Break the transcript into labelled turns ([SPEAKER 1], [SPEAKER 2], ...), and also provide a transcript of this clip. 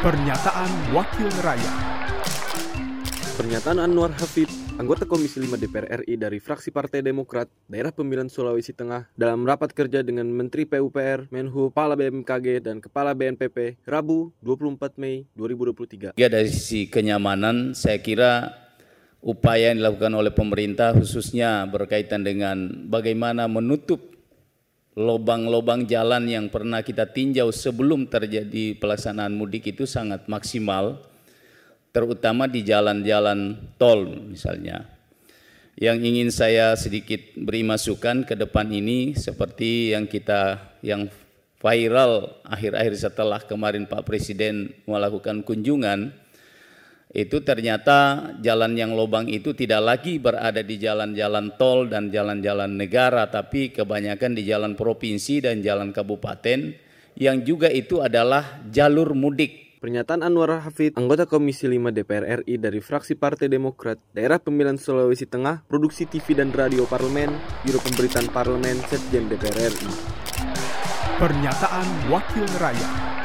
[SPEAKER 1] Pernyataan Wakil Rakyat
[SPEAKER 2] Pernyataan Anwar Hafid, anggota Komisi 5 DPR RI dari fraksi Partai Demokrat, Daerah Pemilihan Sulawesi Tengah, dalam rapat kerja dengan Menteri PUPR, Menhu, Kepala BMKG, dan Kepala BNPB, Rabu 24 Mei 2023.
[SPEAKER 3] Ya dari sisi kenyamanan, saya kira upaya yang dilakukan oleh pemerintah khususnya berkaitan dengan bagaimana menutup lubang-lubang jalan yang pernah kita tinjau sebelum terjadi pelaksanaan mudik itu sangat maksimal, terutama di jalan-jalan tol misalnya. Yang ingin saya sedikit beri masukan ke depan ini seperti yang kita yang viral akhir-akhir setelah kemarin Pak Presiden melakukan kunjungan itu ternyata jalan yang lubang itu tidak lagi berada di jalan-jalan tol dan jalan-jalan negara tapi kebanyakan di jalan provinsi dan jalan kabupaten yang juga itu adalah jalur mudik.
[SPEAKER 2] Pernyataan Anwar Hafid, anggota Komisi 5 DPR RI dari fraksi Partai Demokrat, Daerah Pemilihan Sulawesi Tengah, Produksi TV dan Radio Parlemen, Biro Pemberitaan Parlemen, Setjen DPR RI.
[SPEAKER 1] Pernyataan Wakil Rakyat